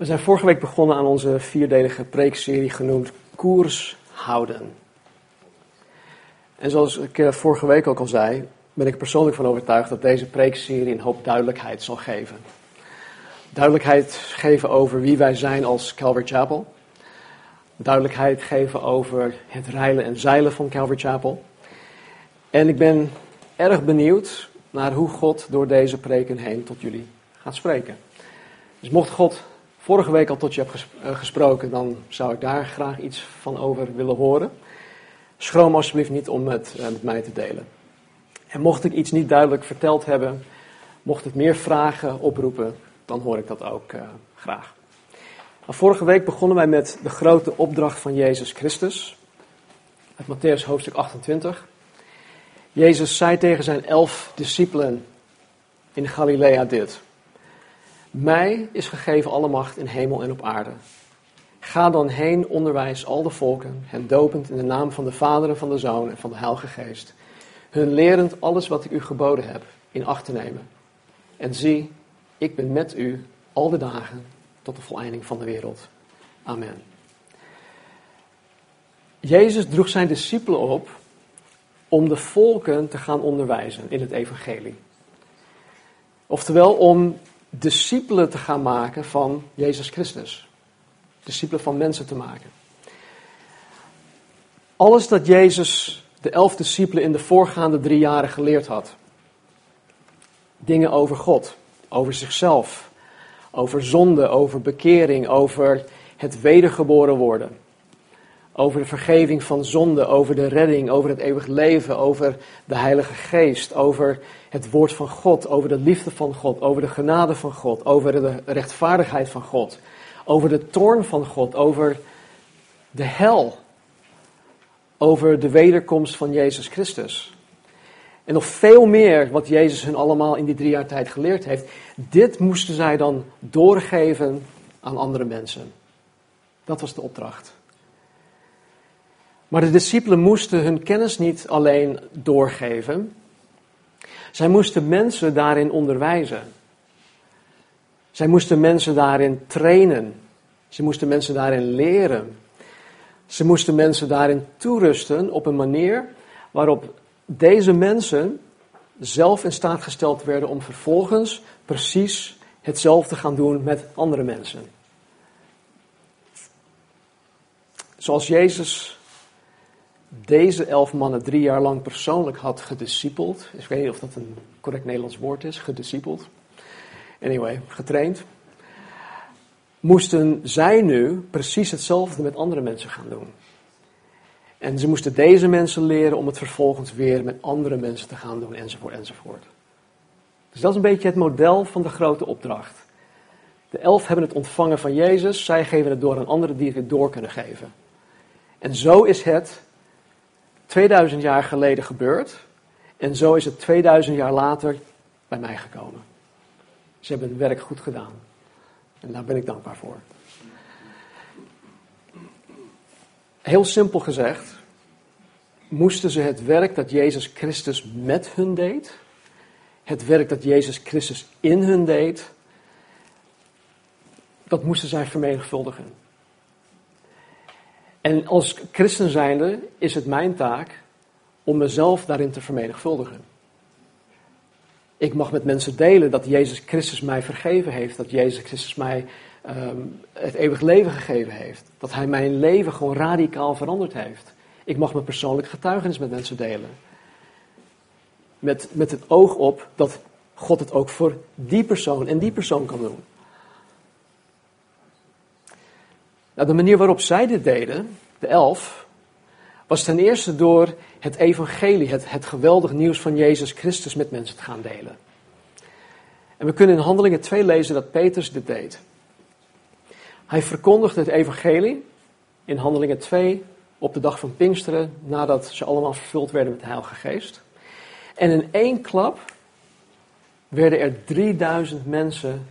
We zijn vorige week begonnen aan onze vierdelige preekserie genoemd Koers houden. En zoals ik eh, vorige week ook al zei, ben ik persoonlijk van overtuigd dat deze preekserie een hoop duidelijkheid zal geven. Duidelijkheid geven over wie wij zijn als Calvary Chapel. Duidelijkheid geven over het reilen en zeilen van Calvary Chapel. En ik ben erg benieuwd naar hoe God door deze preken heen tot jullie gaat spreken. Dus mocht God vorige week al tot je hebt eh, gesproken, dan zou ik daar graag iets van over willen horen. Schroom alsjeblieft niet om het eh, met mij te delen. En mocht ik iets niet duidelijk verteld hebben, mocht ik meer vragen oproepen, dan hoor ik dat ook uh, graag. Nou, vorige week begonnen wij met de grote opdracht van Jezus Christus. Uit Matthäus hoofdstuk 28. Jezus zei tegen zijn elf discipelen in Galilea dit. Mij is gegeven alle macht in hemel en op aarde. Ga dan heen, onderwijs al de volken, hen dopend in de naam van de Vader en van de Zoon en van de Heilige Geest. Hun lerend alles wat ik u geboden heb in acht te nemen. En zie, ik ben met u al de dagen tot de voleinding van de wereld. Amen. Jezus droeg zijn discipelen op om de volken te gaan onderwijzen in het evangelie. Oftewel om discipelen te gaan maken van Jezus Christus. Discipelen van mensen te maken. Alles dat Jezus de elf discipelen in de voorgaande drie jaren geleerd had. Dingen over God, over zichzelf, over zonde, over bekering, over het wedergeboren worden. Over de vergeving van zonde, over de redding, over het eeuwig leven, over de Heilige Geest, over het woord van God, over de liefde van God, over de genade van God, over de rechtvaardigheid van God, over de toorn van God, over de hel, over de wederkomst van Jezus Christus. En nog veel meer wat Jezus hun allemaal in die drie jaar tijd geleerd heeft. Dit moesten zij dan doorgeven aan andere mensen. Dat was de opdracht. Maar de discipelen moesten hun kennis niet alleen doorgeven, zij moesten mensen daarin onderwijzen. Zij moesten mensen daarin trainen. Ze moesten mensen daarin leren. Ze moesten mensen daarin toerusten op een manier waarop deze mensen zelf in staat gesteld werden om vervolgens precies hetzelfde te gaan doen met andere mensen. Zoals Jezus deze elf mannen drie jaar lang persoonlijk had gediscipeld. Ik weet niet of dat een correct Nederlands woord is, gediscipeld. Anyway, getraind. Moesten zij nu precies hetzelfde met andere mensen gaan doen. En ze moesten deze mensen leren om het vervolgens weer met andere mensen te gaan doen, enzovoort, enzovoort. Dus dat is een beetje het model van de grote opdracht. De elf hebben het ontvangen van Jezus, zij geven het door aan anderen die het door kunnen geven. En zo is het 2000 jaar geleden gebeurd. En zo is het 2000 jaar later bij mij gekomen. Ze hebben het werk goed gedaan. En daar ben ik dankbaar voor. Heel simpel gezegd, moesten ze het werk dat Jezus Christus met hun deed, het werk dat Jezus Christus in hun deed, dat moesten zij vermenigvuldigen. En als christen zijnde is het mijn taak om mezelf daarin te vermenigvuldigen. Ik mag met mensen delen dat Jezus Christus mij vergeven heeft, dat Jezus Christus mij um, het eeuwig leven gegeven heeft, dat Hij mijn leven gewoon radicaal veranderd heeft. Ik mag mijn persoonlijk getuigenis met mensen delen. Met, met het oog op dat God het ook voor die persoon en die persoon kan doen. Nou, de manier waarop zij dit deden, de elf, was ten eerste door het evangelie, het, het geweldig nieuws van Jezus Christus met mensen te gaan delen. En we kunnen in Handelingen 2 lezen dat Petrus dit deed. Hij verkondigde het evangelie in Handelingen 2 op de dag van Pinksteren, nadat ze allemaal vervuld werden met de Heilige Geest. En in één klap werden er 3000 mensen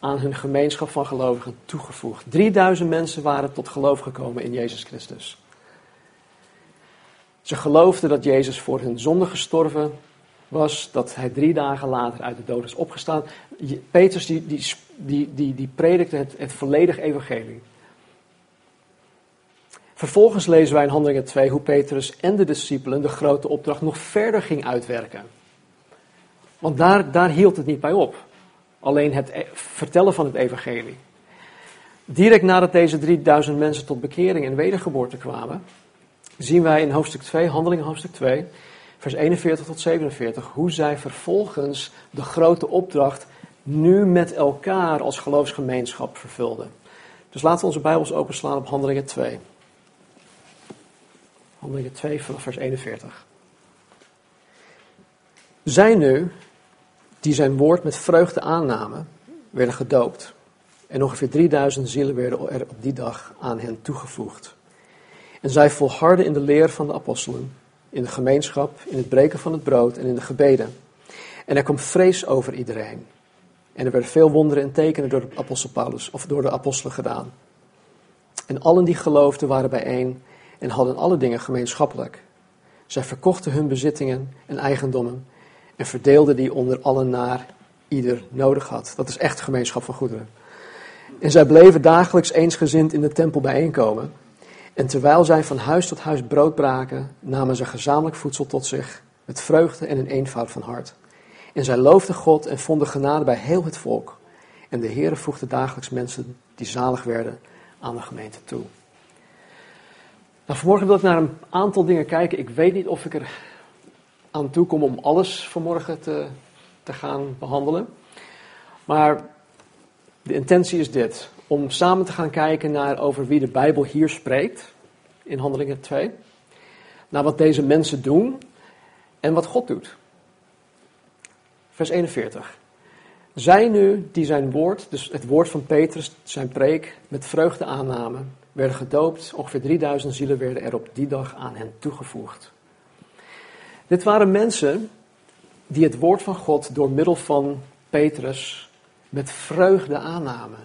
aan hun gemeenschap van gelovigen toegevoegd. 3000 mensen waren tot geloof gekomen in Jezus Christus. Ze geloofden dat Jezus voor hun zonde gestorven was dat hij drie dagen later uit de dood is opgestaan. Petrus die, die, die, die, die predikte het, het volledige evangelie. Vervolgens lezen wij in Handelingen 2 hoe Petrus en de discipelen de grote opdracht nog verder ging uitwerken. Want daar, daar hield het niet bij op. Alleen het e- vertellen van het evangelie. Direct nadat deze 3000 mensen tot bekering en wedergeboorte kwamen, zien wij in hoofdstuk 2, Handelingen hoofdstuk 2, vers 41 tot 47, hoe zij vervolgens de grote opdracht nu met elkaar als geloofsgemeenschap vervulden. Dus laten we onze Bijbels openslaan op Handelingen 2. Handelingen 2 vanaf vers 41. Zij nu, die zijn woord met vreugde aannamen, werden gedoopt. En ongeveer 3000 zielen werden er op die dag aan hen toegevoegd. En zij volharden in de leer van de apostelen, in de gemeenschap, in het breken van het brood en in de gebeden. En er kwam vrees over iedereen. En er werden veel wonderen en tekenen door de apostel Paulus, of door de apostelen gedaan. En allen die geloofden waren bijeen en hadden alle dingen gemeenschappelijk. Zij verkochten hun bezittingen en eigendommen en verdeelden die onder allen naar ieder nodig had. Dat is echt gemeenschap van goederen. En zij bleven dagelijks eensgezind in de tempel bijeenkomen. En terwijl zij van huis tot huis brood braken, namen ze gezamenlijk voedsel tot zich, met vreugde en een eenvoud van hart. En zij loofden God en vonden genade bij heel het volk. En de Heere voegde dagelijks mensen die zalig werden aan de gemeente toe. Nou, vanmorgen wil ik naar een aantal dingen kijken. Ik weet niet of ik er aan toe kom om alles vanmorgen te, te gaan behandelen. Maar de intentie is dit: om samen te gaan kijken naar over wie de Bijbel hier spreekt, in Handelingen 2. Naar wat deze mensen doen en wat God doet. Vers 41. Zij nu die zijn woord, dus het woord van Petrus, zijn preek, met vreugde aannamen, werden gedoopt. Ongeveer 3000 zielen werden er op die dag aan hen toegevoegd. Dit waren mensen die het woord van God door middel van Petrus met vreugde aannamen.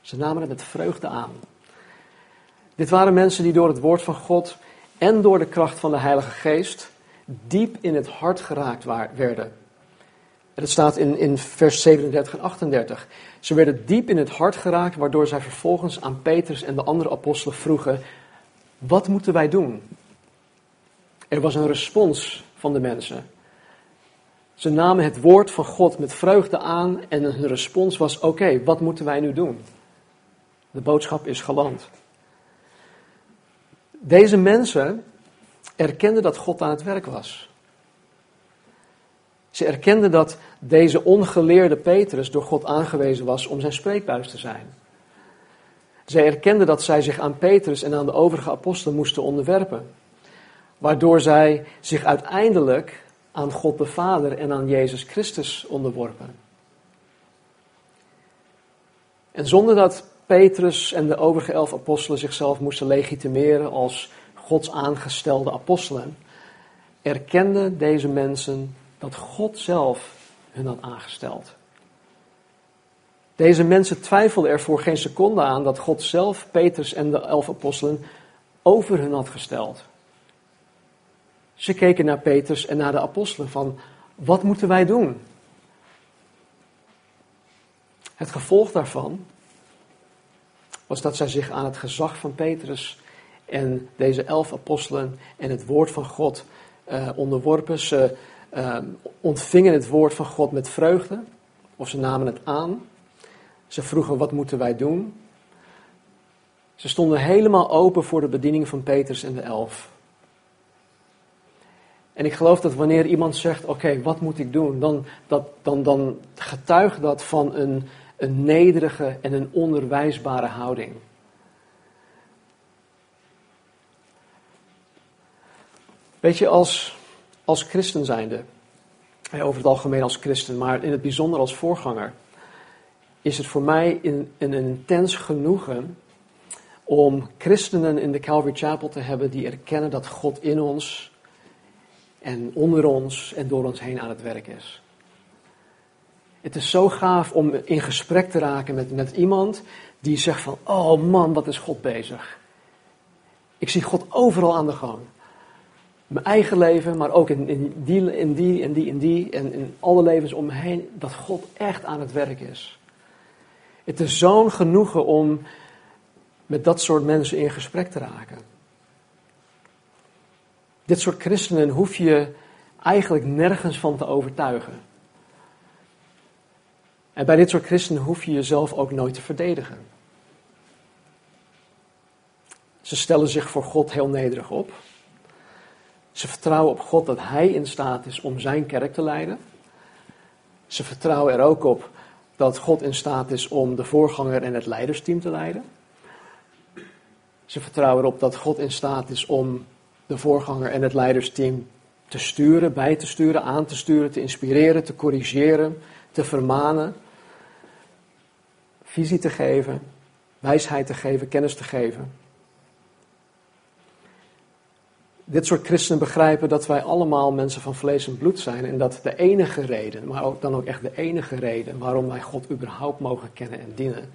Ze namen het met vreugde aan. Dit waren mensen die door het woord van God en door de kracht van de Heilige Geest diep in het hart geraakt werden. En het staat in, in vers 37 en 38. Ze werden diep in het hart geraakt, waardoor zij vervolgens aan Petrus en de andere apostelen vroegen: Wat moeten wij doen? Er was een respons van de mensen. Ze namen het woord van God met vreugde aan en hun respons was: Oké, wat moeten wij nu doen? De boodschap is geland. Deze mensen erkenden dat God aan het werk was. Ze erkenden dat deze ongeleerde Petrus door God aangewezen was om zijn spreekbuis te zijn. Zij erkenden dat zij zich aan Petrus en aan de overige apostelen moesten onderwerpen, waardoor zij zich uiteindelijk aan God de Vader en aan Jezus Christus onderworpen. En zonder dat Petrus en de overige elf apostelen zichzelf moesten legitimeren als Gods aangestelde apostelen, erkenden deze mensen dat God zelf hun had aangesteld. Deze mensen twijfelden er voor geen seconde aan dat God zelf Petrus en de elf apostelen over hun had gesteld. Ze keken naar Petrus en naar de apostelen van, wat moeten wij doen? Het gevolg daarvan was dat zij zich aan het gezag van Petrus en deze elf apostelen en het woord van God uh, onderworpen. Ze uh, ontvingen het woord van God met vreugde, of ze namen het aan. Ze vroegen, wat moeten wij doen? Ze stonden helemaal open voor de bediening van Petrus en de elf. En ik geloof dat wanneer iemand zegt, oké, wat moet ik doen? Dan, dat, dan, dan getuigt dat van een, een nederige en een onderwijsbare houding. Weet je, als, als christen zijnde, over het algemeen als christen, maar in het bijzonder als voorganger, is het voor mij een, een intens genoegen om christenen in de Calvary Chapel te hebben die erkennen dat God in ons en onder ons en door ons heen aan het werk is. Het is zo gaaf om in gesprek te raken met, met iemand die zegt van, oh man, wat is God bezig. Ik zie God overal aan de gang. mijn eigen leven, maar ook in, in die, in die en die en die en in alle levens om me heen, dat God echt aan het werk is. Het is zo'n genoegen om met dat soort mensen in gesprek te raken. Dit soort christenen hoef je eigenlijk nergens van te overtuigen. En bij dit soort christenen hoef je jezelf ook nooit te verdedigen. Ze stellen zich voor God heel nederig op. Ze vertrouwen op God dat Hij in staat is om Zijn kerk te leiden. Ze vertrouwen er ook op dat God in staat is om de voorganger en het leidersteam te leiden. Ze vertrouwen erop dat God in staat is om de voorganger en het leidersteam te sturen, bij te sturen, aan te sturen, te inspireren, te corrigeren, te vermanen, visie te geven, wijsheid te geven, kennis te geven. Dit soort christenen begrijpen dat wij allemaal mensen van vlees en bloed zijn en dat de enige reden, maar ook dan ook echt de enige reden waarom wij God überhaupt mogen kennen en dienen,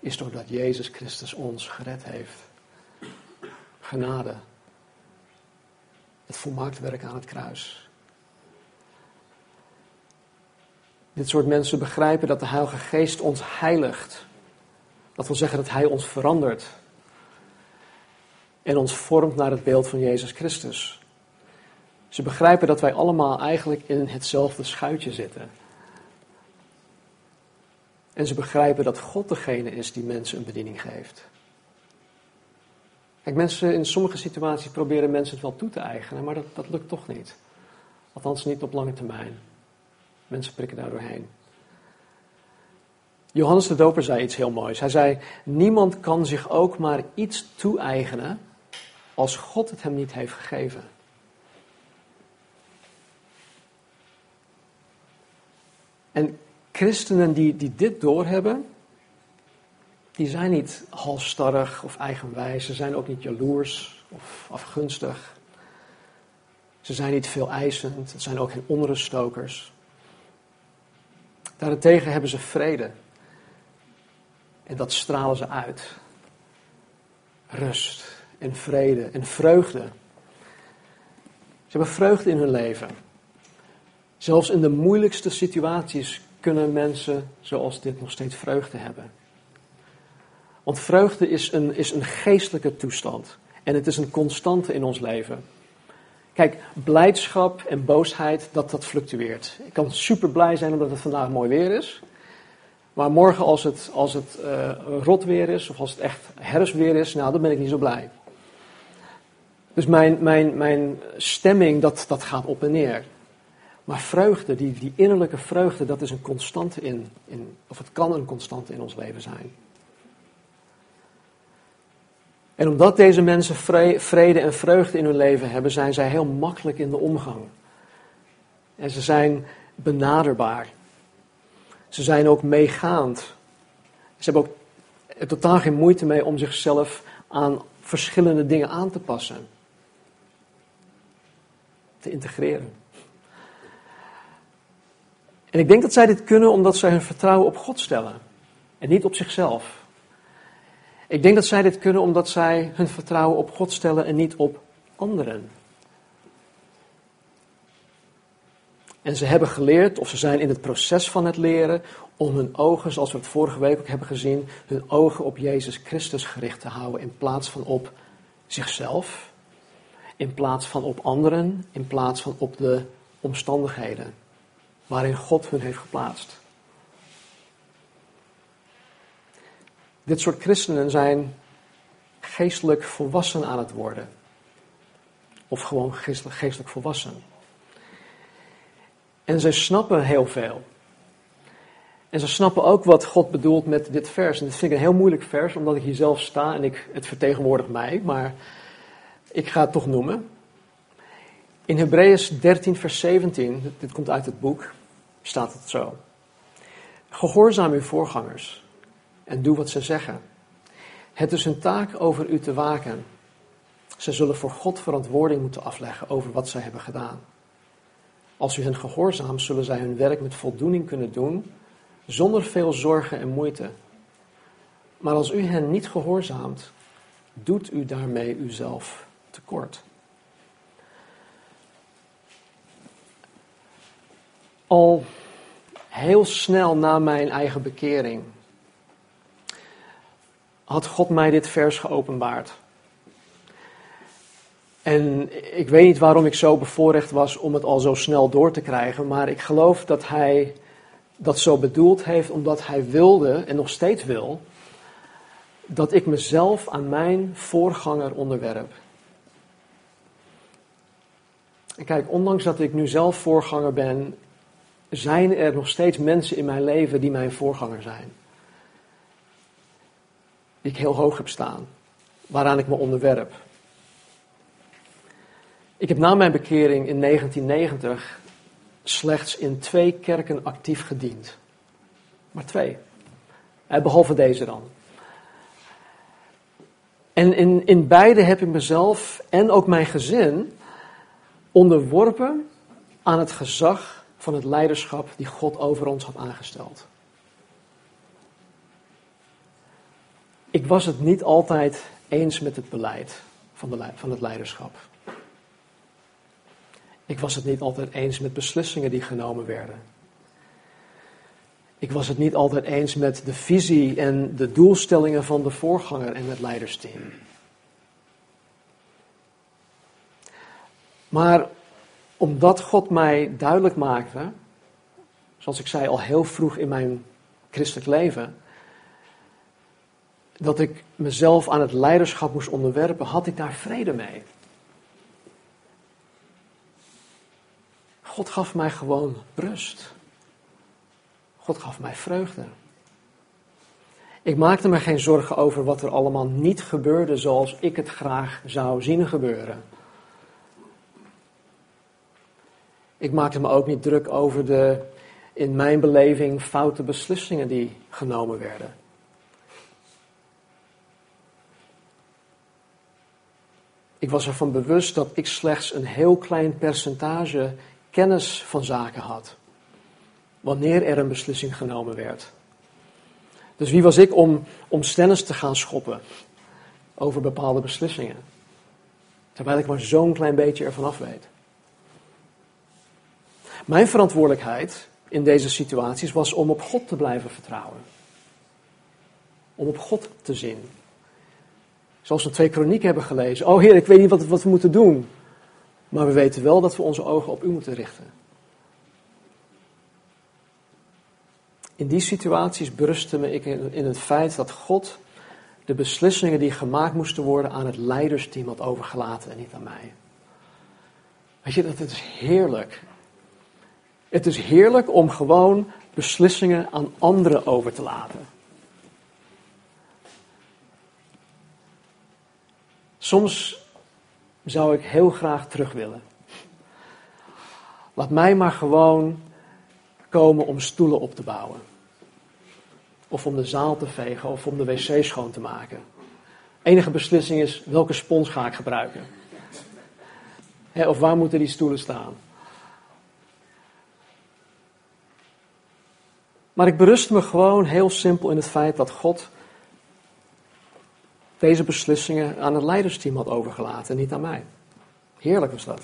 is doordat Jezus Christus ons gered heeft. Genade. Het volmaakt werk aan het kruis. Dit soort mensen begrijpen dat de Heilige Geest ons heiligt. Dat wil zeggen dat Hij ons verandert. En ons vormt naar het beeld van Jezus Christus. Ze begrijpen dat wij allemaal eigenlijk in hetzelfde schuitje zitten. En ze begrijpen dat God degene is die mensen een bediening geeft. Kijk, mensen in sommige situaties proberen mensen het wel toe te eigenen, maar dat, dat lukt toch niet. Althans niet op lange termijn. Mensen prikken daar doorheen. Johannes de Doper zei iets heel moois. Hij zei: Niemand kan zich ook maar iets toe-eigenen als God het hem niet heeft gegeven. En christenen die, die dit doorhebben, die zijn niet halstarrig of eigenwijs. Ze zijn ook niet jaloers of afgunstig. Ze zijn niet veel eisend. Het zijn ook geen onruststokers. Daarentegen hebben ze vrede. En dat stralen ze uit. Rust en vrede en vreugde. Ze hebben vreugde in hun leven. Zelfs in de moeilijkste situaties kunnen mensen zoals dit nog steeds vreugde hebben. Want vreugde is een, is een geestelijke toestand. En het is een constante in ons leven. Kijk, blijdschap en boosheid, dat, dat fluctueert. Ik kan super blij zijn omdat het vandaag mooi weer is. Maar morgen als het, als het uh, rot weer is, of als het echt herfstweer is, nou, dan ben ik niet zo blij. Dus mijn, mijn, mijn stemming, dat, dat gaat op en neer. Maar vreugde, die, die innerlijke vreugde, dat is een constante in, in, of het kan een constante in ons leven zijn. En omdat deze mensen vrede en vreugde in hun leven hebben, zijn zij heel makkelijk in de omgang. En ze zijn benaderbaar. Ze zijn ook meegaand. Ze hebben ook totaal geen moeite mee om zichzelf aan verschillende dingen aan te passen. Te integreren. En ik denk dat zij dit kunnen omdat zij hun vertrouwen op God stellen. En niet op zichzelf. Ik denk dat zij dit kunnen omdat zij hun vertrouwen op God stellen en niet op anderen. En ze hebben geleerd, of ze zijn in het proces van het leren, om hun ogen, zoals we het vorige week ook hebben gezien, hun ogen op Jezus Christus gericht te houden in plaats van op zichzelf, in plaats van op anderen, in plaats van op de omstandigheden waarin God hun heeft geplaatst. Dit soort christenen zijn geestelijk volwassen aan het worden. Of gewoon geestelijk, volwassen. En zij snappen heel veel. En ze snappen ook wat God bedoelt met dit vers. En dit vind ik een heel moeilijk vers, omdat ik hier zelf sta en ik, het vertegenwoordigt mij. Maar ik ga het toch noemen. In Hebreeën 13, vers 17, dit komt uit het boek, staat het zo. Gehoorzaam uw voorgangers en doe wat ze zeggen. Het is hun taak over u te waken. Ze zullen voor God verantwoording moeten afleggen over wat zij hebben gedaan. Als u hen gehoorzaamt, zullen zij hun werk met voldoening kunnen doen, zonder veel zorgen en moeite. Maar als u hen niet gehoorzaamt, doet u daarmee uzelf tekort. Al heel snel na mijn eigen bekering had God mij dit vers geopenbaard. En ik weet niet waarom ik zo bevoorrecht was om het al zo snel door te krijgen, maar ik geloof dat hij dat zo bedoeld heeft omdat hij wilde en nog steeds wil dat ik mezelf aan mijn voorganger onderwerp. En kijk, ondanks dat ik nu zelf voorganger ben, zijn er nog steeds mensen in mijn leven die mijn voorganger zijn. Die ik heel hoog heb staan, waaraan ik me onderwerp. Ik heb na mijn bekering in 1990 slechts in twee kerken actief gediend. Maar twee. Eh, behalve deze dan. En in, in beide heb ik mezelf en ook mijn gezin onderworpen aan het gezag van het leiderschap die God over ons had aangesteld. Ik was het niet altijd eens met het beleid van, de, van het leiderschap. Ik was het niet altijd eens met beslissingen die genomen werden. Ik was het niet altijd eens met de visie en de doelstellingen van de voorganger en het leidersteam. Maar omdat God mij duidelijk maakte, zoals ik zei al heel vroeg in mijn christelijk leven, dat ik mezelf aan het leiderschap moest onderwerpen, had ik daar vrede mee. God gaf mij gewoon rust. God gaf mij vreugde. Ik maakte me geen zorgen over wat er allemaal niet gebeurde zoals ik het graag zou zien gebeuren. Ik maakte me ook niet druk over de, in mijn beleving, foute beslissingen die genomen werden. Ik was ervan bewust dat ik slechts een heel klein percentage kennis van zaken had. Wanneer er een beslissing genomen werd. Dus wie was ik om, om te gaan schoppen over bepaalde beslissingen? Terwijl ik maar zo'n klein beetje ervan af weet. Mijn verantwoordelijkheid in deze situaties was om op God te blijven vertrouwen. Om op God te zien. Zoals we twee kronieken hebben gelezen. Oh Heer, ik weet niet wat, we moeten doen. Maar we weten wel dat we onze ogen op u moeten richten. In die situaties berustte me ik in het feit dat God de beslissingen die gemaakt moesten worden aan het leidersteam had overgelaten en niet aan mij. Weet je, dat het is heerlijk. Het is heerlijk om gewoon beslissingen aan anderen over te laten. Soms zou ik heel graag terug willen. Laat mij maar gewoon komen om stoelen op te bouwen. Of om de zaal te vegen of om de wc schoon te maken. Enige beslissing is welke spons ga ik gebruiken. of waar moeten die stoelen staan. Maar ik berust me gewoon heel simpel in het feit dat God deze beslissingen aan het leidersteam had overgelaten en niet aan mij. Heerlijk was dat.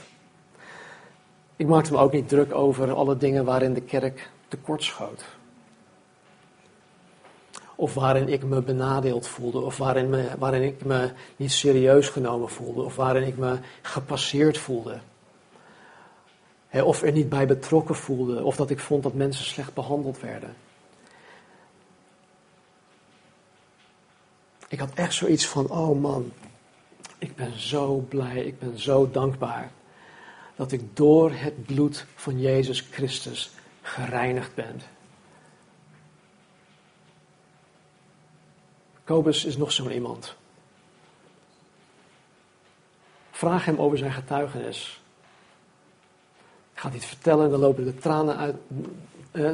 Ik maakte me ook niet druk over alle dingen waarin de kerk tekortschoot. Of waarin ik me benadeeld voelde, of waarin, me, waarin ik me niet serieus genomen voelde, of waarin ik me gepasseerd voelde. of er niet bij betrokken voelde, of dat ik vond dat mensen slecht behandeld werden. Ik had echt zoiets van, oh man, ik ben zo blij, ik ben zo dankbaar dat ik door het bloed van Jezus Christus gereinigd ben. Kobus is nog zo'n iemand. Vraag hem over zijn getuigenis. Ik ga het vertellen en dan lopen de tranen uit, eh,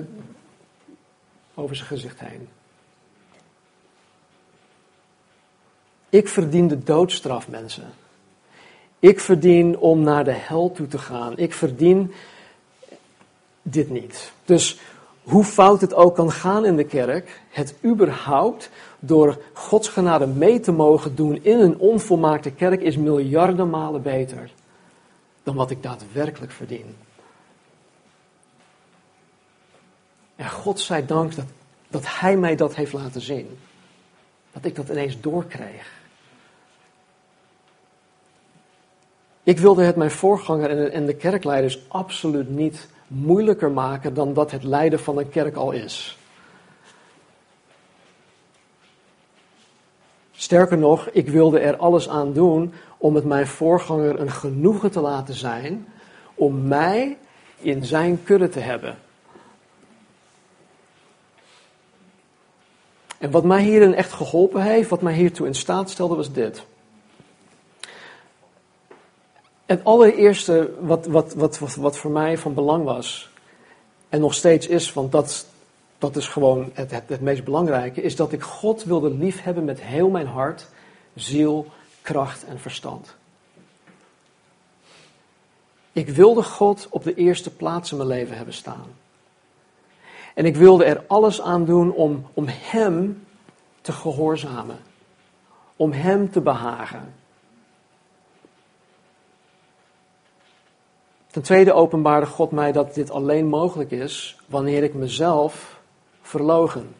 over zijn gezicht heen. Ik verdien de doodstraf, mensen. Ik verdien om naar de hel toe te gaan. Ik verdien dit niet. Dus hoe fout het ook kan gaan in de kerk, het überhaupt door Gods genade mee te mogen doen in een onvolmaakte kerk is miljarden malen beter dan wat ik daadwerkelijk verdien. En God zij dank dat, dat Hij mij dat heeft laten zien. Dat ik dat ineens doorkreeg. Ik wilde het mijn voorganger en de, kerkleiders absoluut niet moeilijker maken dan dat het leiden van een kerk al is. Sterker nog, ik wilde er alles aan doen om het mijn voorganger een genoegen te laten zijn om mij in zijn kudde te hebben. En wat mij hierin echt geholpen heeft, wat mij hiertoe in staat stelde, was dit. Het allereerste wat, wat, wat, wat, voor mij van belang was, en nog steeds is, want dat, dat is gewoon het, het, het meest belangrijke, is dat ik God wilde liefhebben met heel mijn hart, ziel, kracht en verstand. Ik wilde God op de eerste plaats in mijn leven hebben staan. En ik wilde er alles aan doen om, om Hem te gehoorzamen. Om Hem te behagen. Ten tweede openbaarde God mij dat dit alleen mogelijk is wanneer ik mezelf verlogen.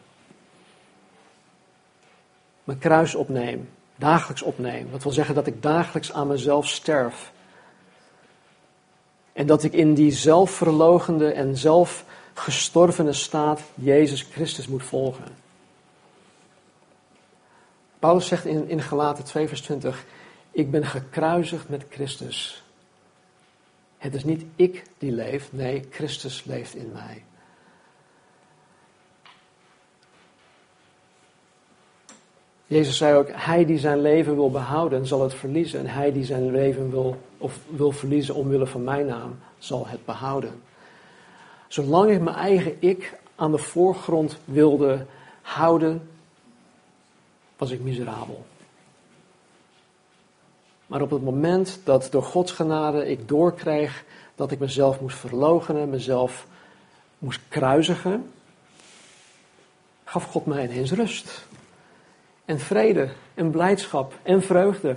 Mijn kruis opneem, dagelijks opneem. Dat wil zeggen dat ik dagelijks aan mezelf sterf. En dat ik in die zelfverlogende en zelfgestorvene staat Jezus Christus moet volgen. Paulus zegt in, in Galaten 2 vers 20, ik ben gekruisigd met Christus. Het is niet ik die leef, nee, Christus leeft in mij. Jezus zei ook, hij die zijn leven wil behouden, zal het verliezen. En hij die zijn leven wil, of wil verliezen omwille van mijn naam, zal het behouden. Zolang ik mijn eigen ik aan de voorgrond wilde houden, was ik miserabel. Maar op het moment dat door Gods genade ik doorkreeg dat ik mezelf moest verloochenen, mezelf moest kruisigen, gaf God mij ineens rust. En vrede en blijdschap en vreugde.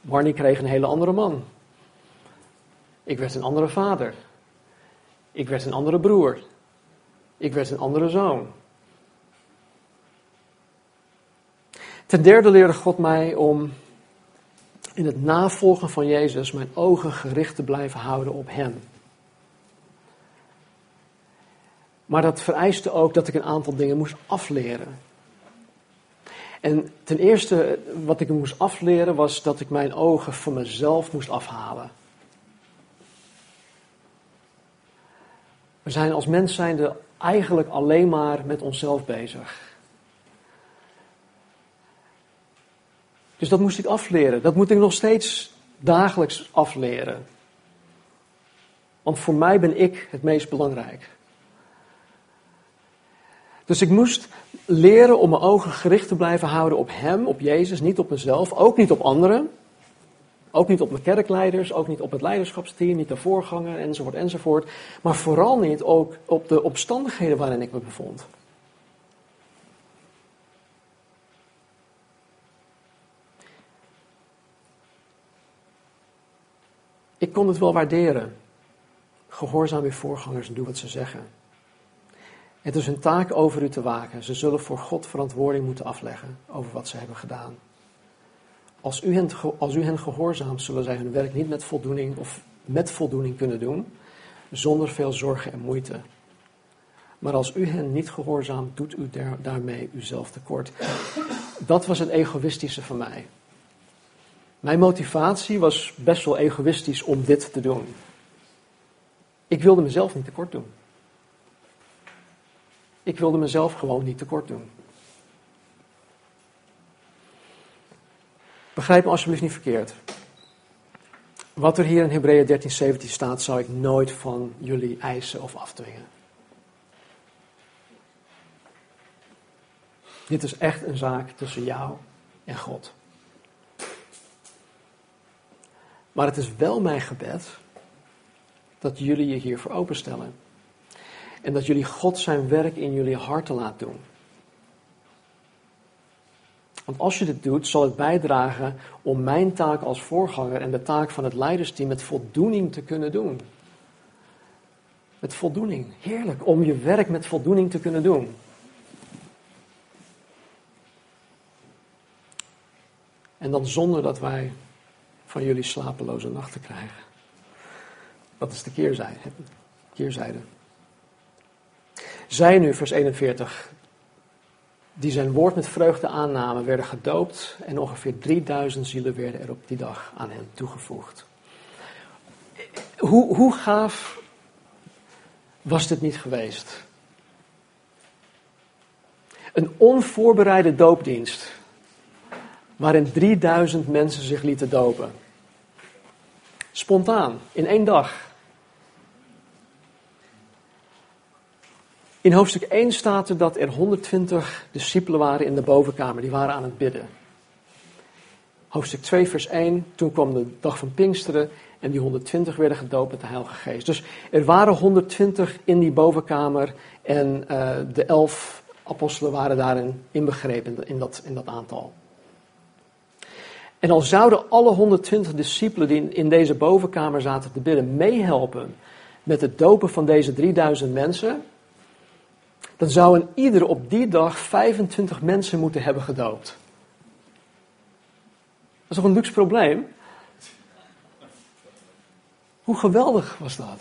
Barney kreeg een hele andere man. Ik werd een andere vader. Ik werd een andere broer. Ik werd een andere zoon. Ten derde leerde God mij om in het navolgen van Jezus mijn ogen gericht te blijven houden op Hem. Maar dat vereiste ook dat ik een aantal dingen moest afleren. En ten eerste, wat ik moest afleren, was dat ik mijn ogen van mezelf moest afhalen. We zijn als mens zijnde eigenlijk alleen maar met onszelf bezig. Dus dat moest ik afleren. Dat moet ik nog steeds dagelijks afleren. Want voor mij ben ik het meest belangrijk. Dus ik moest leren om mijn ogen gericht te blijven houden op Hem, op Jezus, niet op mezelf, ook niet op anderen. Ook niet op mijn kerkleiders, ook niet op het leiderschapsteam, niet de voorganger, enzovoort, enzovoort. Maar vooral niet ook op de omstandigheden waarin ik me bevond. Ik kon het wel waarderen. Gehoorzaam uw voorgangers en doe wat ze zeggen. Het is hun taak over u te waken. Ze zullen voor God verantwoording moeten afleggen over wat ze hebben gedaan. Als u, hen, als u hen gehoorzaamt, zullen zij hun werk niet met voldoening of met voldoening kunnen doen, zonder veel zorgen en moeite. Maar als u hen niet gehoorzaamt, doet u daarmee uzelf tekort. Dat was het egoïstische van mij. Mijn motivatie was best wel egoïstisch om dit te doen. Ik wilde mezelf niet tekort doen. Ik wilde mezelf gewoon niet tekort doen. Begrijp me alsjeblieft niet verkeerd. Wat er hier in Hebreeën 13, 17 staat, zou ik nooit van jullie eisen of afdwingen. Dit is echt een zaak tussen jou en God. Maar het is wel mijn gebed dat jullie je hiervoor openstellen. En dat jullie God zijn werk in jullie harten laat doen. Want als je dit doet, zal het bijdragen om mijn taak als voorganger en de taak van het leidersteam met voldoening te kunnen doen. Met voldoening. Heerlijk om je werk met voldoening te kunnen doen. En dan zonder dat wij van jullie slapeloze nachten krijgen. Dat is de keerzijde. keerzijde. Zij nu, vers 41, die zijn woord met vreugde aannamen, werden gedoopt en ongeveer 3000 zielen werden er op die dag aan hen toegevoegd. Hoe, hoe gaaf was dit niet geweest? Een onvoorbereide doopdienst, waarin 3000 mensen zich lieten dopen. Spontaan, in één dag. In hoofdstuk 1 staat er dat er 120 discipelen waren in de bovenkamer, die waren aan het bidden. Hoofdstuk 2, vers 1, toen kwam de dag van Pinksteren en die 120 werden gedoopt met de Heilige Geest. Dus er waren 120 in die bovenkamer en uh, de elf apostelen waren daarin inbegrepen in dat, in dat aantal. En al zouden alle 120 discipelen die in deze bovenkamer zaten te bidden meehelpen met het dopen van deze 3000 mensen, dan zouden ieder op die dag 25 mensen moeten hebben gedoopt. Dat is toch een luxe probleem? Hoe geweldig was dat?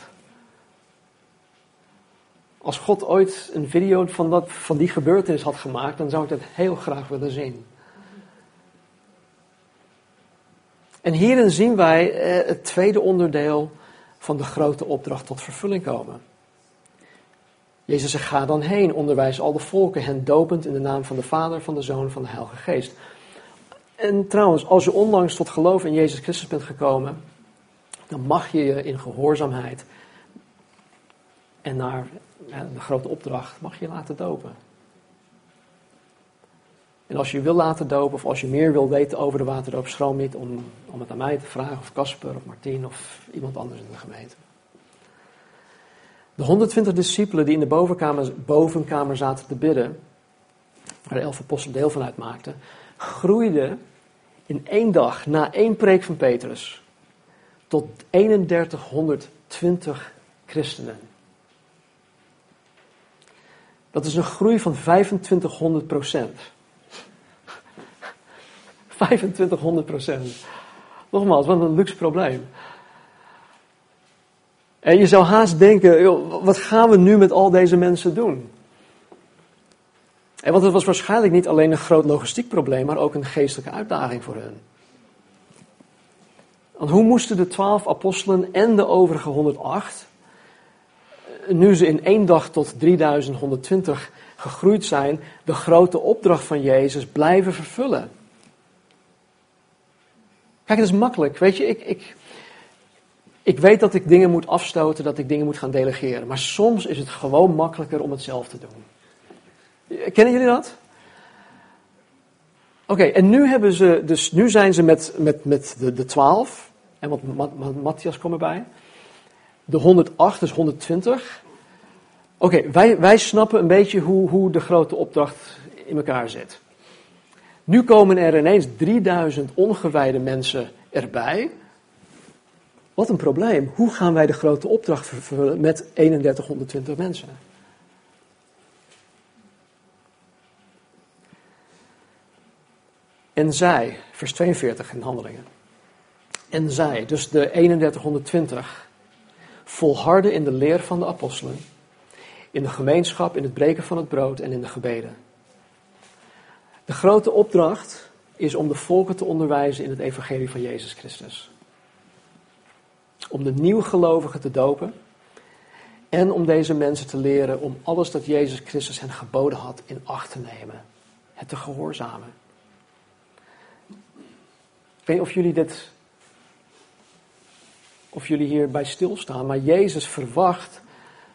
Als God ooit een video van, dat, van die gebeurtenis had gemaakt, dan zou ik dat heel graag willen zien. En hierin zien wij eh, het tweede onderdeel van de grote opdracht tot vervulling komen. Jezus zegt, ga dan heen, onderwijs al de volken, hen dopend in de naam van de Vader, van de Zoon, van de Heilige Geest. En trouwens, als je onlangs tot geloof in Jezus Christus bent gekomen, dan mag je je in gehoorzaamheid en naar de grote opdracht, mag je laten dopen. En als je wil laten dopen, of als je meer wil weten over de waterdoop, schroom niet om, om het aan mij te vragen, of Casper, of Martien, of iemand anders in de gemeente. De 120 discipelen die in de bovenkamer, bovenkamer zaten te bidden, waar de elf apostelen deel van uitmaakten, groeiden in één dag, na één preek van Petrus, tot 3120 christenen. Dat is een groei van 2500 procent. 2500 procent. Nogmaals, wat een luxe probleem. En je zou haast denken, wat gaan we nu met al deze mensen doen? En want het was waarschijnlijk niet alleen een groot logistiek probleem, maar ook een geestelijke uitdaging voor hen. Want hoe moesten de twaalf apostelen en de overige 108, nu ze in één dag tot 3120 gegroeid zijn, de grote opdracht van Jezus blijven vervullen? Kijk, het is makkelijk. Weet je, ik, ik, ik weet dat ik dingen moet afstoten, dat ik dingen moet gaan delegeren. Maar soms is het gewoon makkelijker om het zelf te doen. Kennen jullie dat? Oké, en nu, hebben ze, dus nu zijn ze met, met, met de, de 12. En wat Matthias komt erbij. De 108, dus 120. Oké, wij, wij snappen een beetje hoe, hoe de grote opdracht in elkaar zit. Nu komen er ineens 3000 ongewijde mensen erbij. Wat een probleem. Hoe gaan wij de grote opdracht vervullen met 3120 mensen? En zij, vers 42 in handelingen. En zij, dus de 3120, volharden in de leer van de apostelen, in de gemeenschap, in het breken van het brood en in de gebeden. De grote opdracht is om de volken te onderwijzen in het evangelie van Jezus Christus om de nieuwgelovigen te dopen en om deze mensen te leren om alles dat Jezus Christus hen geboden had in acht te nemen. Het te gehoorzamen. Ik weet niet of jullie dit, of jullie hierbij stilstaan, maar Jezus verwacht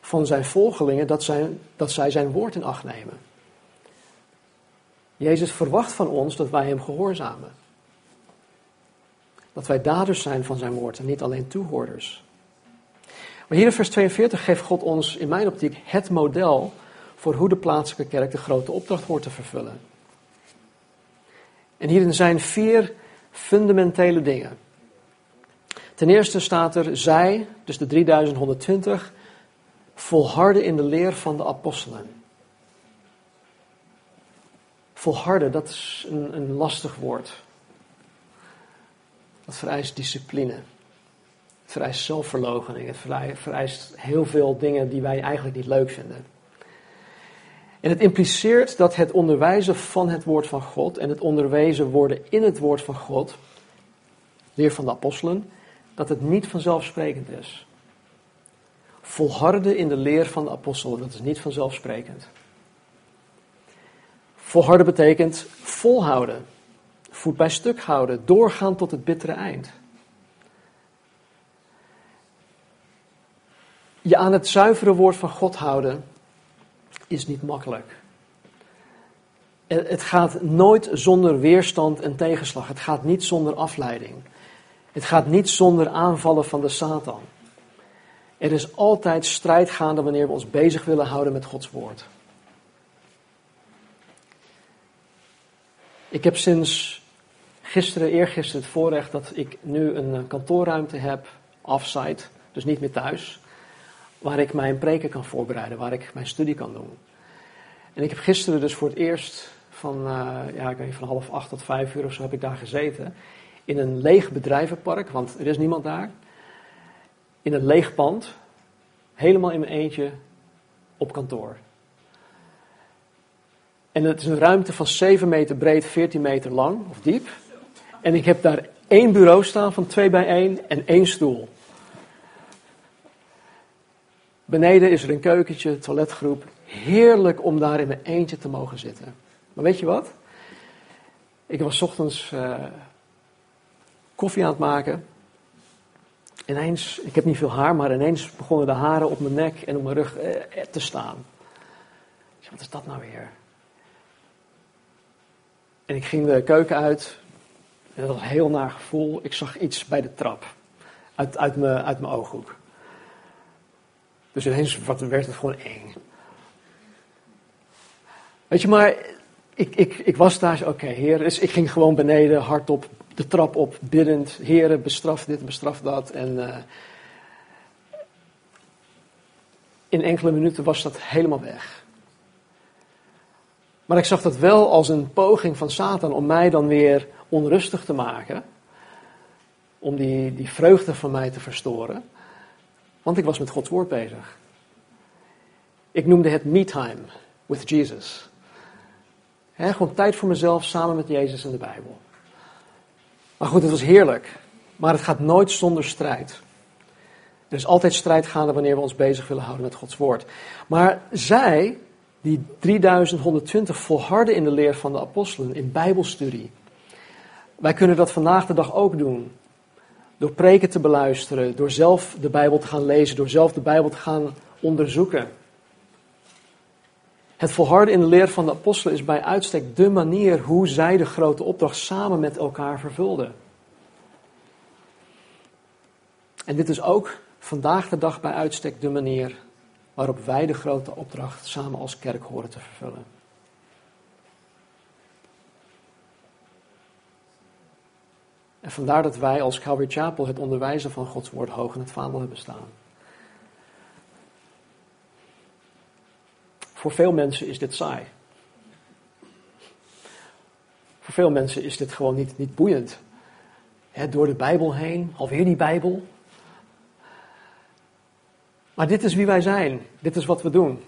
van zijn volgelingen dat, zijn, dat zij zijn woord in acht nemen. Jezus verwacht van ons dat wij hem gehoorzamen. Dat wij daders zijn van zijn woord en niet alleen toehoorders. Maar hier in vers 42 geeft God ons in mijn optiek het model voor hoe de plaatselijke kerk de grote opdracht hoort te vervullen. En hierin zijn vier fundamentele dingen. Ten eerste staat er zij, dus de 3120, volharden in de leer van de apostelen. Volharden, dat is een, een lastig woord. Dat vereist discipline. Het vereist zelfverloochening. Het vereist heel veel dingen die wij eigenlijk niet leuk vinden. En het impliceert dat het onderwijzen van het woord van God en het onderwezen worden in het woord van God, leer van de apostelen, dat het niet vanzelfsprekend is. Volharden in de leer van de apostelen, dat is niet vanzelfsprekend. Volharden betekent volhouden, voet bij stuk houden, doorgaan tot het bittere eind. Je aan het zuivere woord van God houden is niet makkelijk. Het gaat nooit zonder weerstand en tegenslag. Het gaat niet zonder afleiding. Het gaat niet zonder aanvallen van de Satan. Er is altijd strijd gaande wanneer we ons bezig willen houden met Gods woord. Ik heb sinds gisteren, eergisteren het voorrecht dat ik nu een kantoorruimte heb, offsite, dus niet meer thuis, waar ik mijn preken kan voorbereiden, waar ik mijn studie kan doen. En ik heb gisteren dus voor het eerst van, uh, ja, van half acht tot vijf uur of zo heb ik daar gezeten. In een leeg bedrijvenpark, want er is niemand daar. In een leeg pand. Helemaal in mijn eentje op kantoor. En het is een ruimte van 7 meter breed, 14 meter lang of diep. En ik heb daar één bureau staan van 2 bij 1 en één stoel. Beneden is er een keukentje, toiletgroep. Heerlijk om daar in mijn eentje te mogen zitten. Maar weet je wat? Ik was ochtends uh, koffie aan het maken. Ineens, ik heb niet veel haar, maar ineens begonnen de haren op mijn nek en op mijn rug uh, te staan. Wat is dat nou weer? En ik ging de keuken uit. En dat was een heel naar gevoel. Ik zag iets bij de trap. Uit, uit, mijn, uit mijn ooghoek. Dus ineens werd het gewoon eng. Weet je, maar ik, ik, ik was daar, oké, okay, heer. Dus ik ging gewoon beneden, hardop de trap op, biddend. Heren, bestraf dit, bestraf dat. En uh, in enkele minuten was dat helemaal weg. Maar ik zag dat wel als een poging van Satan om mij dan weer onrustig te maken. Om die, die vreugde van mij te verstoren. Want ik was met Gods woord bezig. Ik noemde het me time with Jesus. He, gewoon tijd voor mezelf samen met Jezus en de Bijbel. Maar goed, het was heerlijk. Maar het gaat nooit zonder strijd. Er is altijd strijd gaande wanneer we ons bezig willen houden met Gods woord. Maar zij, die 3120 volharden in de leer van de apostelen, in Bijbelstudie. Wij kunnen dat vandaag de dag ook doen. Door preken te beluisteren, door zelf de Bijbel te gaan lezen, door zelf de Bijbel te gaan onderzoeken. Het volharden in de leer van de apostelen is bij uitstek de manier hoe zij de grote opdracht samen met elkaar vervulden. En dit is ook vandaag de dag bij uitstek de manier waarop wij de grote opdracht samen als kerk horen te vervullen. En vandaar dat wij als Calvary Chapel het onderwijzen van Gods woord hoog in het vaandel hebben staan. Voor veel mensen is dit saai. Voor veel mensen is dit gewoon niet, niet boeiend. door de Bijbel heen, alweer die Bijbel. Maar dit is wie wij zijn. Dit is wat we doen.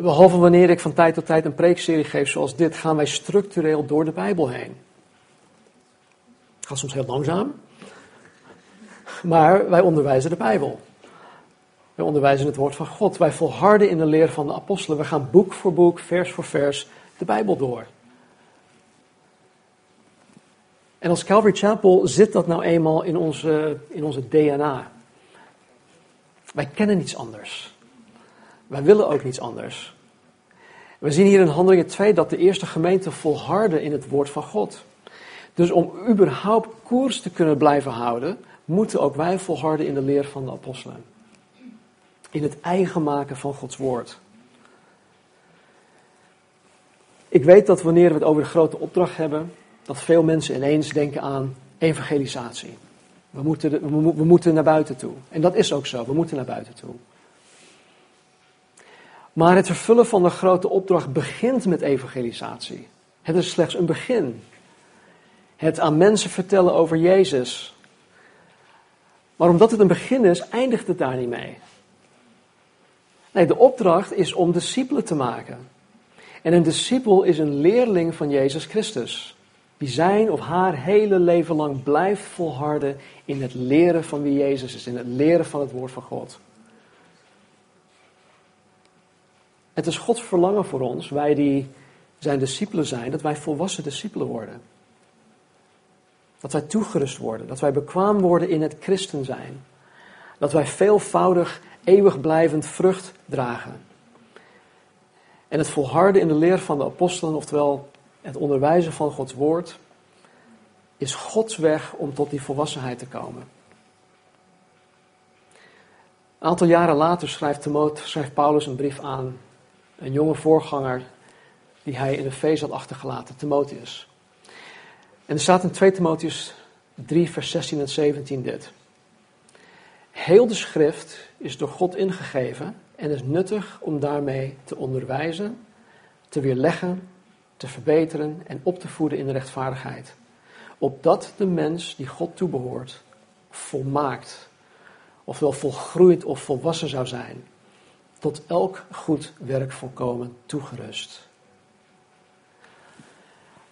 Behalve wanneer ik van tijd tot tijd een preekserie geef zoals dit, gaan wij structureel door de Bijbel heen. Het gaat soms heel langzaam. Maar wij onderwijzen de Bijbel. Wij onderwijzen het woord van God. Wij volharden in de leer van de apostelen. We gaan boek voor boek, vers voor vers de Bijbel door. En als Calvary Chapel zit dat nou eenmaal in onze, in onze DNA. Wij kennen niets anders. Wij willen ook niets anders. We zien hier in Handelingen 2 dat de eerste gemeente volharde in het woord van God. Dus om überhaupt koers te kunnen blijven houden, moeten ook wij volharden in de leer van de apostelen in het eigen maken van Gods woord. Ik weet dat wanneer we het over de grote opdracht hebben, dat veel mensen ineens denken aan evangelisatie. We moeten, we, moeten naar buiten toe. En dat is ook zo, we moeten naar buiten toe. Maar het vervullen van de grote opdracht begint met evangelisatie. Het is slechts een begin. Het aan mensen vertellen over Jezus. Maar omdat het een begin is, eindigt het daar niet mee. Nee, de opdracht is om discipelen te maken. En een discipel is een leerling van Jezus Christus. Die zijn of haar hele leven lang blijft volharden in het leren van wie Jezus is, in het leren van het woord van God. Het is Gods verlangen voor ons, wij die zijn discipelen zijn, dat wij volwassen discipelen worden. Dat wij toegerust worden, dat wij bekwaam worden in het christen zijn. Dat wij veelvoudig, eeuwig blijvend vrucht dragen. En het volharden in de leer van de apostelen, oftewel het onderwijzen van Gods woord, is Gods weg om tot die volwassenheid te komen. Een aantal jaren later schrijft, schrijft Paulus een brief aan een jonge voorganger die hij in de feest had achtergelaten, Timotheus. En er staat in 2 Timotheus 3, vers 16 en 17 dit. Heel de schrift is door God ingegeven en is nuttig om daarmee te onderwijzen, te weerleggen, te verbeteren en op te voeden in de rechtvaardigheid. Opdat de mens die God toebehoort volmaakt, ofwel volgroeid of volwassen zou zijn, tot elk goed werk volkomen toegerust.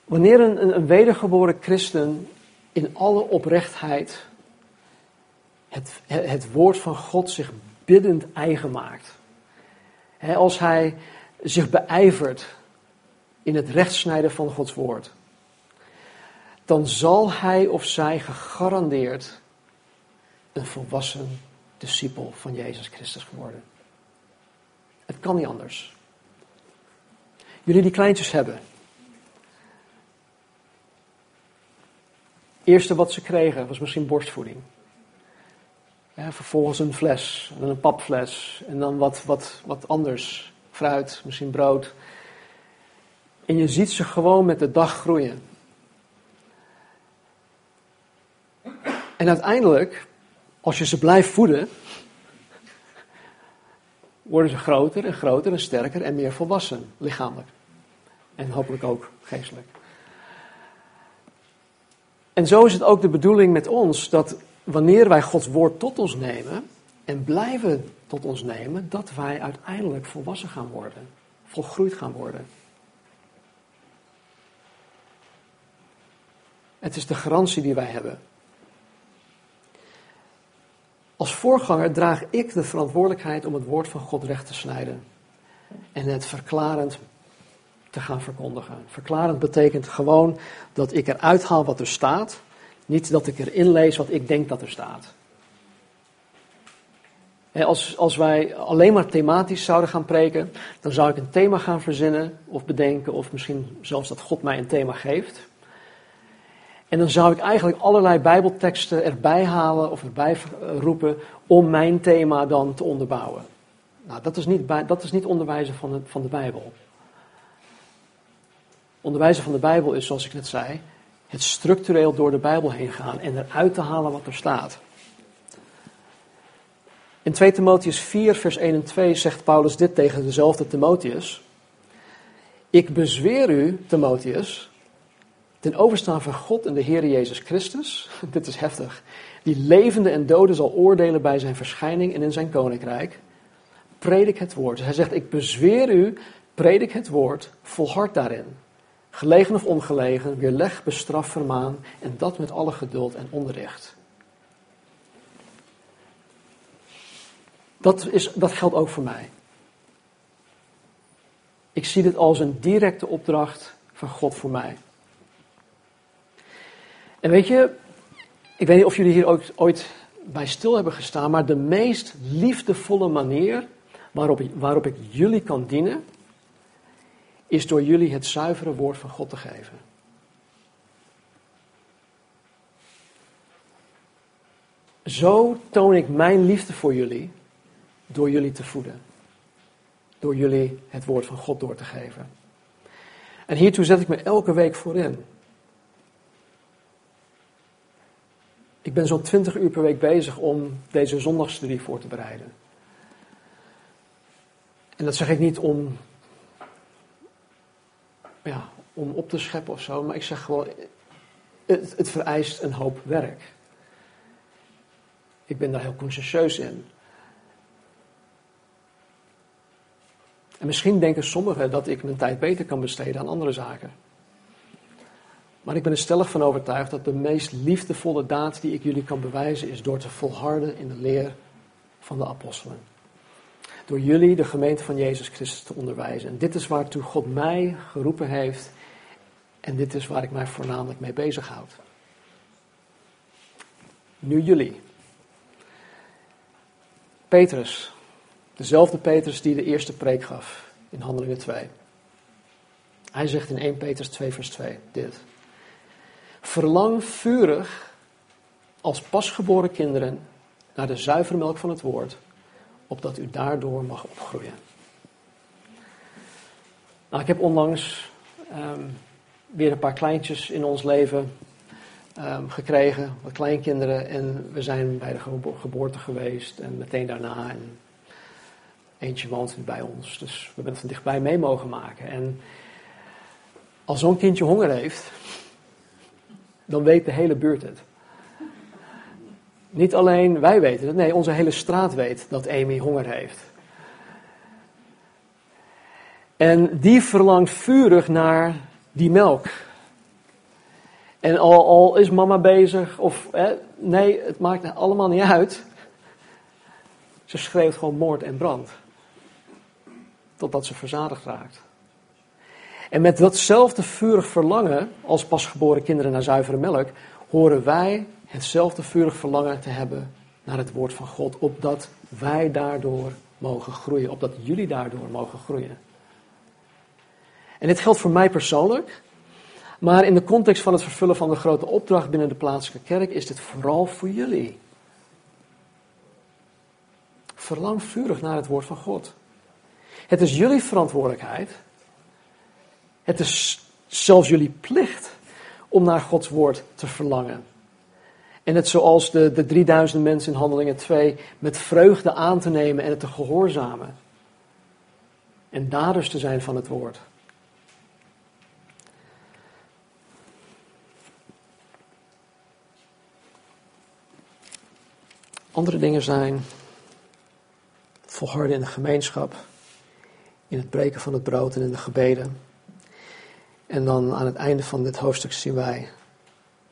Wanneer een, een wedergeboren christen in alle oprechtheid het, het woord van God zich biddend eigen maakt. als hij zich beijvert in het rechtsnijden van Gods woord. Dan zal hij of zij gegarandeerd een volwassen discipel van Jezus Christus worden. Het kan niet anders. Jullie die kleintjes hebben. Eerste wat ze kregen was misschien borstvoeding. Ja, vervolgens een fles, en een papfles en dan wat, wat, wat anders. Fruit, misschien brood. En je ziet ze gewoon met de dag groeien. En uiteindelijk, als je ze blijft voeden, worden ze groter en groter en sterker en meer volwassen, lichamelijk. En hopelijk ook geestelijk. En zo is het ook de bedoeling met ons dat wanneer wij Gods woord tot ons nemen en blijven tot ons nemen, dat wij uiteindelijk volwassen gaan worden, volgroeid gaan worden. Het is de garantie die wij hebben. Als voorganger draag ik de verantwoordelijkheid om het woord van God recht te snijden en het verklarend te gaan verkondigen. Verklarend betekent gewoon dat ik eruit haal wat er staat, niet dat ik erin lees wat ik denk dat er staat. Als, als wij alleen maar thematisch zouden gaan preken, dan zou ik een thema gaan verzinnen of bedenken, of misschien zelfs dat God mij een thema geeft. En dan zou ik eigenlijk allerlei Bijbelteksten erbij halen of erbij roepen om mijn thema dan te onderbouwen. Nou, dat is niet, dat is niet onderwijzen van de, van de Bijbel. Onderwijzen van de Bijbel is, zoals ik net zei, het structureel door de Bijbel heen gaan en eruit te halen wat er staat. In 2 Timotheus 4, vers 1 en 2 zegt Paulus dit tegen dezelfde Timotheus. Ik bezweer u, Timotheus, ten overstaan van God en de Heer Jezus Christus, dit is heftig, die levende en doden zal oordelen bij zijn verschijning en in zijn koninkrijk. Predik het woord. hij zegt, ik bezweer u, predik het woord, volhard daarin. Gelegen of ongelegen, weerleg, bestraf, vermaan en dat met alle geduld en onderricht. Dat, is, dat geldt ook voor mij. Ik zie dit als een directe opdracht van God voor mij. En weet je, ik weet niet of jullie hier ooit, ooit bij stil hebben gestaan, maar de meest liefdevolle manier waarop, waarop ik jullie kan dienen, is door jullie het zuivere woord van God te geven. Zo toon ik mijn liefde voor jullie door jullie te voeden. Door jullie het woord van God door te geven. En hiertoe zet ik me elke week voor in. Ik ben zo'n 20 uur per week bezig om deze zondagstudie voor te bereiden. En dat zeg ik niet om, ja, om op te scheppen of zo, maar ik zeg gewoon, het, het vereist een hoop werk. Ik ben daar heel consciëntieus in. En misschien denken sommigen dat ik mijn tijd beter kan besteden aan andere zaken. Maar ik ben er stellig van overtuigd dat de meest liefdevolle daad die ik jullie kan bewijzen is door te volharden in de leer van de apostelen. Door jullie, de gemeente van Jezus Christus, te onderwijzen. En dit is waartoe God mij geroepen heeft. En dit is waar ik mij voornamelijk mee bezighoud. Nu jullie. Petrus, dezelfde Petrus die de eerste preek gaf in Handelingen 2. Hij zegt in 1 Petrus 2 vers 2 dit. Verlang vurig als pasgeboren kinderen naar de zuivere melk van het woord, opdat u daardoor mag opgroeien. Nou, ik heb onlangs um, weer een paar kleintjes in ons leven um, gekregen, wat kleinkinderen. En we zijn bij de geboorte geweest en meteen daarna. En eentje woont bij ons, dus we hebben het van dichtbij mee mogen maken. En als zo'n kindje honger heeft, dan weet de hele buurt het. Niet alleen wij weten het, nee, onze hele straat weet dat Amy honger heeft. En die verlangt vurig naar die melk. En al, is mama bezig, of hè, nee, het maakt allemaal niet uit. Ze schreeuwt gewoon moord en brand. Totdat ze verzadigd raakt. En met datzelfde vurig verlangen als pasgeboren kinderen naar zuivere melk, horen wij hetzelfde vurig verlangen te hebben naar het woord van God, opdat wij daardoor mogen groeien, opdat jullie daardoor mogen groeien. En dit geldt voor mij persoonlijk, maar in de context van het vervullen van de grote opdracht binnen de plaatselijke kerk is dit vooral voor jullie. Verlang vurig naar het woord van God. Het is jullie verantwoordelijkheid het is zelfs jullie plicht om naar Gods woord te verlangen. En het zoals de, de 3000 mensen in Handelingen 2 met vreugde aan te nemen en het te gehoorzamen. En daders te zijn van het woord. Andere dingen zijn volharden in de gemeenschap, in het breken van het brood en in de gebeden. En dan aan het einde van dit hoofdstuk zien wij.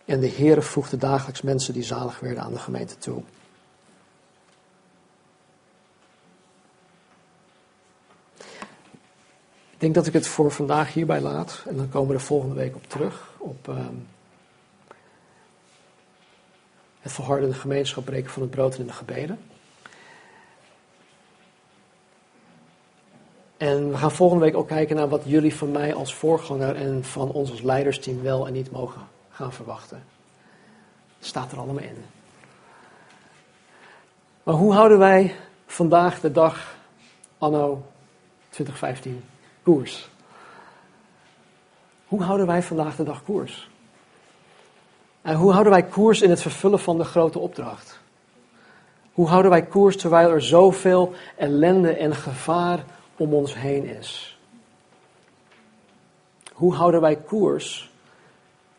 En de Heere voegde dagelijks mensen die zalig werden aan de gemeente toe. Ik denk dat ik het voor vandaag hierbij laat. En dan komen we er volgende week op terug. Op um, het verhardende gemeenschap breken van het brood en de gebeden. En we gaan volgende week ook kijken naar wat jullie van mij als voorganger en van ons als leidersteam wel en niet mogen gaan verwachten. staat er allemaal in. Maar hoe houden wij vandaag de dag, anno 2015, koers? Hoe houden wij vandaag de dag koers? En hoe houden wij koers in het vervullen van de grote opdracht? Hoe houden wij koers terwijl er zoveel ellende en gevaar om ons heen is. Hoe houden wij koers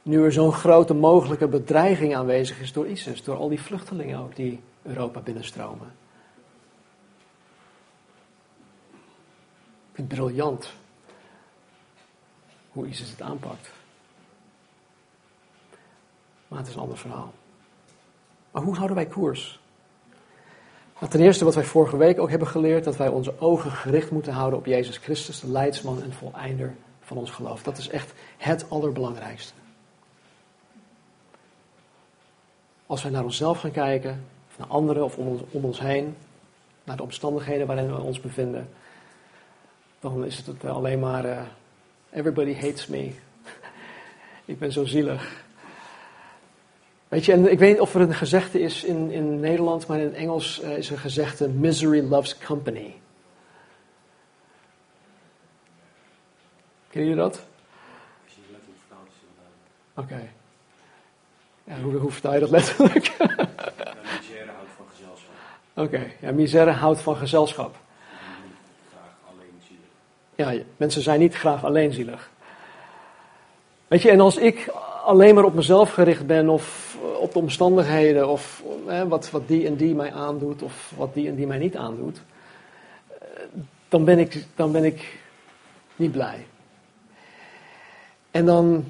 nu er zo'n grote mogelijke bedreiging aanwezig is door ISIS, door al die vluchtelingen ook die Europa binnenstromen? Ik vind het briljant hoe ISIS het aanpakt. Maar het is een ander verhaal. Maar hoe houden wij koers? Ten eerste wat wij vorige week ook hebben geleerd, dat wij onze ogen gericht moeten houden op Jezus Christus, de leidsman en voleinder van ons geloof. Dat is echt het allerbelangrijkste. Als wij naar onszelf gaan kijken, naar anderen of om ons, om ons heen, naar de omstandigheden waarin we ons bevinden, dan is het alleen maar uh, everybody hates me. Ik ben zo zielig. Weet je, en ik weet niet of er een gezegde is in, in Nederland, maar in het Engels uh, is een gezegde: misery loves company. Ken je dat? Oké. Okay. Ja, hoe, hoe vertaal je dat letterlijk? Misère houdt van gezelschap. Oké, ja, misère houdt van gezelschap. Ja, mensen zijn niet graag alleenzielig. Weet je, en als ik alleen maar op mezelf gericht ben of op de omstandigheden of hè, wat, wat die en die mij aandoet of wat die en die mij niet aandoet, eh, dan ben ik, dan ben ik niet blij. En dan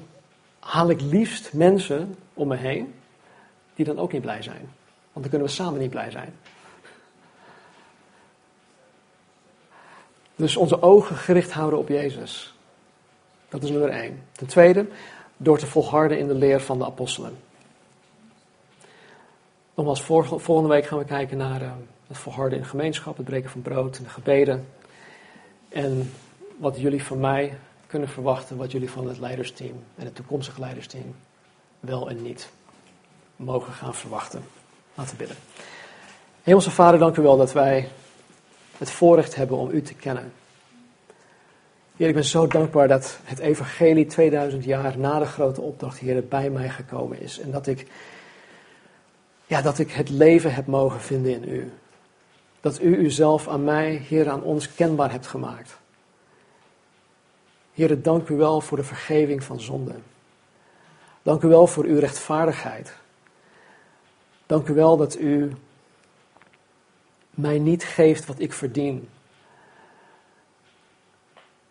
haal ik liefst mensen om me heen die dan ook niet blij zijn. Want dan kunnen we samen niet blij zijn. Dus onze ogen gericht houden op Jezus. Dat is nummer één. Ten tweede, door te volharden in de leer van de apostelen. Nogmaals, volgende week gaan we kijken naar uh, het volharden in gemeenschap, het breken van brood en de gebeden. En wat jullie van mij kunnen verwachten, wat jullie van het leidersteam en het toekomstige leidersteam wel en niet mogen gaan verwachten. Laten bidden. Hemelse Vader, dank u wel dat wij het voorrecht hebben om u te kennen. Heer, ik ben zo dankbaar dat het evangelie 2000 jaar na de grote opdracht, Heer, bij mij gekomen is. En dat ik, ja, dat ik het leven heb mogen vinden in u. Dat u uzelf aan mij, Heer, aan ons kenbaar hebt gemaakt. Heer, dank u wel voor de vergeving van zonde. Dank u wel voor uw rechtvaardigheid. Dank u wel dat u mij niet geeft wat ik verdien,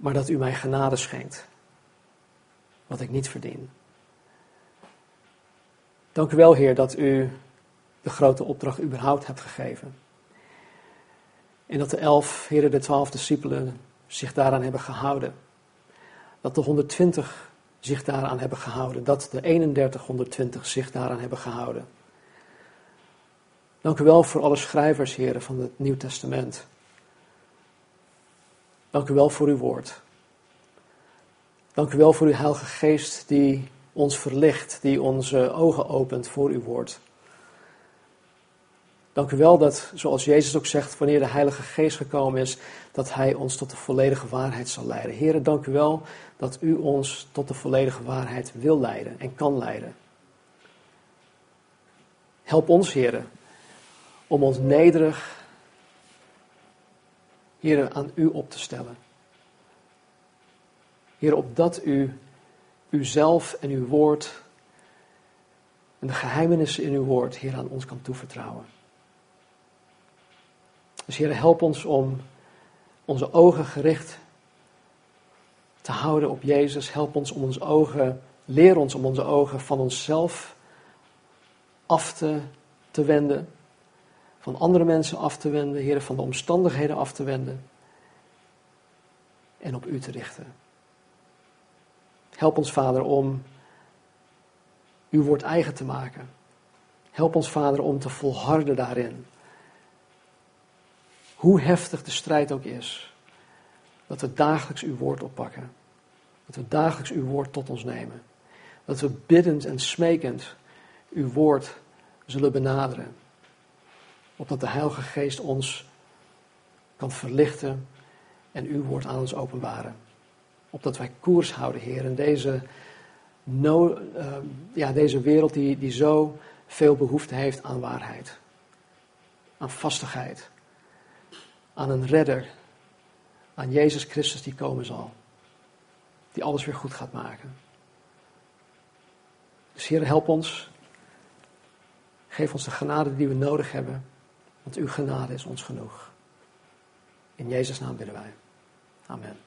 maar dat u mij genade schenkt, wat ik niet verdien. Dank u wel, Heer, dat u de grote opdracht überhaupt hebt gegeven. En dat de elf, Heer, de twaalf discipelen zich daaraan hebben gehouden. Dat de 120 zich daaraan hebben gehouden. Dat de 31, 120 zich daaraan hebben gehouden. Dank u wel voor alle schrijvers, heren, van het Nieuw Testament. Dank u wel voor uw woord. Dank u wel voor uw Heilige Geest die ons verlicht, die onze ogen opent voor uw woord. Dank u wel dat, zoals Jezus ook zegt, wanneer de Heilige Geest gekomen is, dat Hij ons tot de volledige waarheid zal leiden. Heren, dank u wel dat u ons tot de volledige waarheid wil leiden en kan leiden. Help ons, heren, om ons nederig, heren, aan u op te stellen. Heren, opdat u uzelf en uw woord en de geheimenissen in uw woord, Heer, aan ons kan toevertrouwen. Dus Heer, help ons om onze ogen gericht te houden op Jezus. Help ons om onze ogen, leer ons om onze ogen van onszelf af te, te wenden. Van andere mensen af te wenden, Heer, van de omstandigheden af te wenden. En op U te richten. Help ons, Vader, om uw woord eigen te maken. Help ons, Vader, om te volharden daarin. Hoe heftig de strijd ook is, dat we dagelijks uw woord oppakken. Dat we dagelijks uw woord tot ons nemen. Dat we biddend en smekend uw woord zullen benaderen. Opdat de Heilige Geest ons kan verlichten en uw woord aan ons openbaren. Opdat wij koers houden, Heer, in deze, no, uh, ja, deze wereld die, die zo veel behoefte heeft aan waarheid. Aan vastigheid. Aan een redder. Aan Jezus Christus die komen zal. Die alles weer goed gaat maken. Dus Heer, help ons. Geef ons de genade die we nodig hebben. Want uw genade is ons genoeg. In Jezus' naam bidden wij. Amen.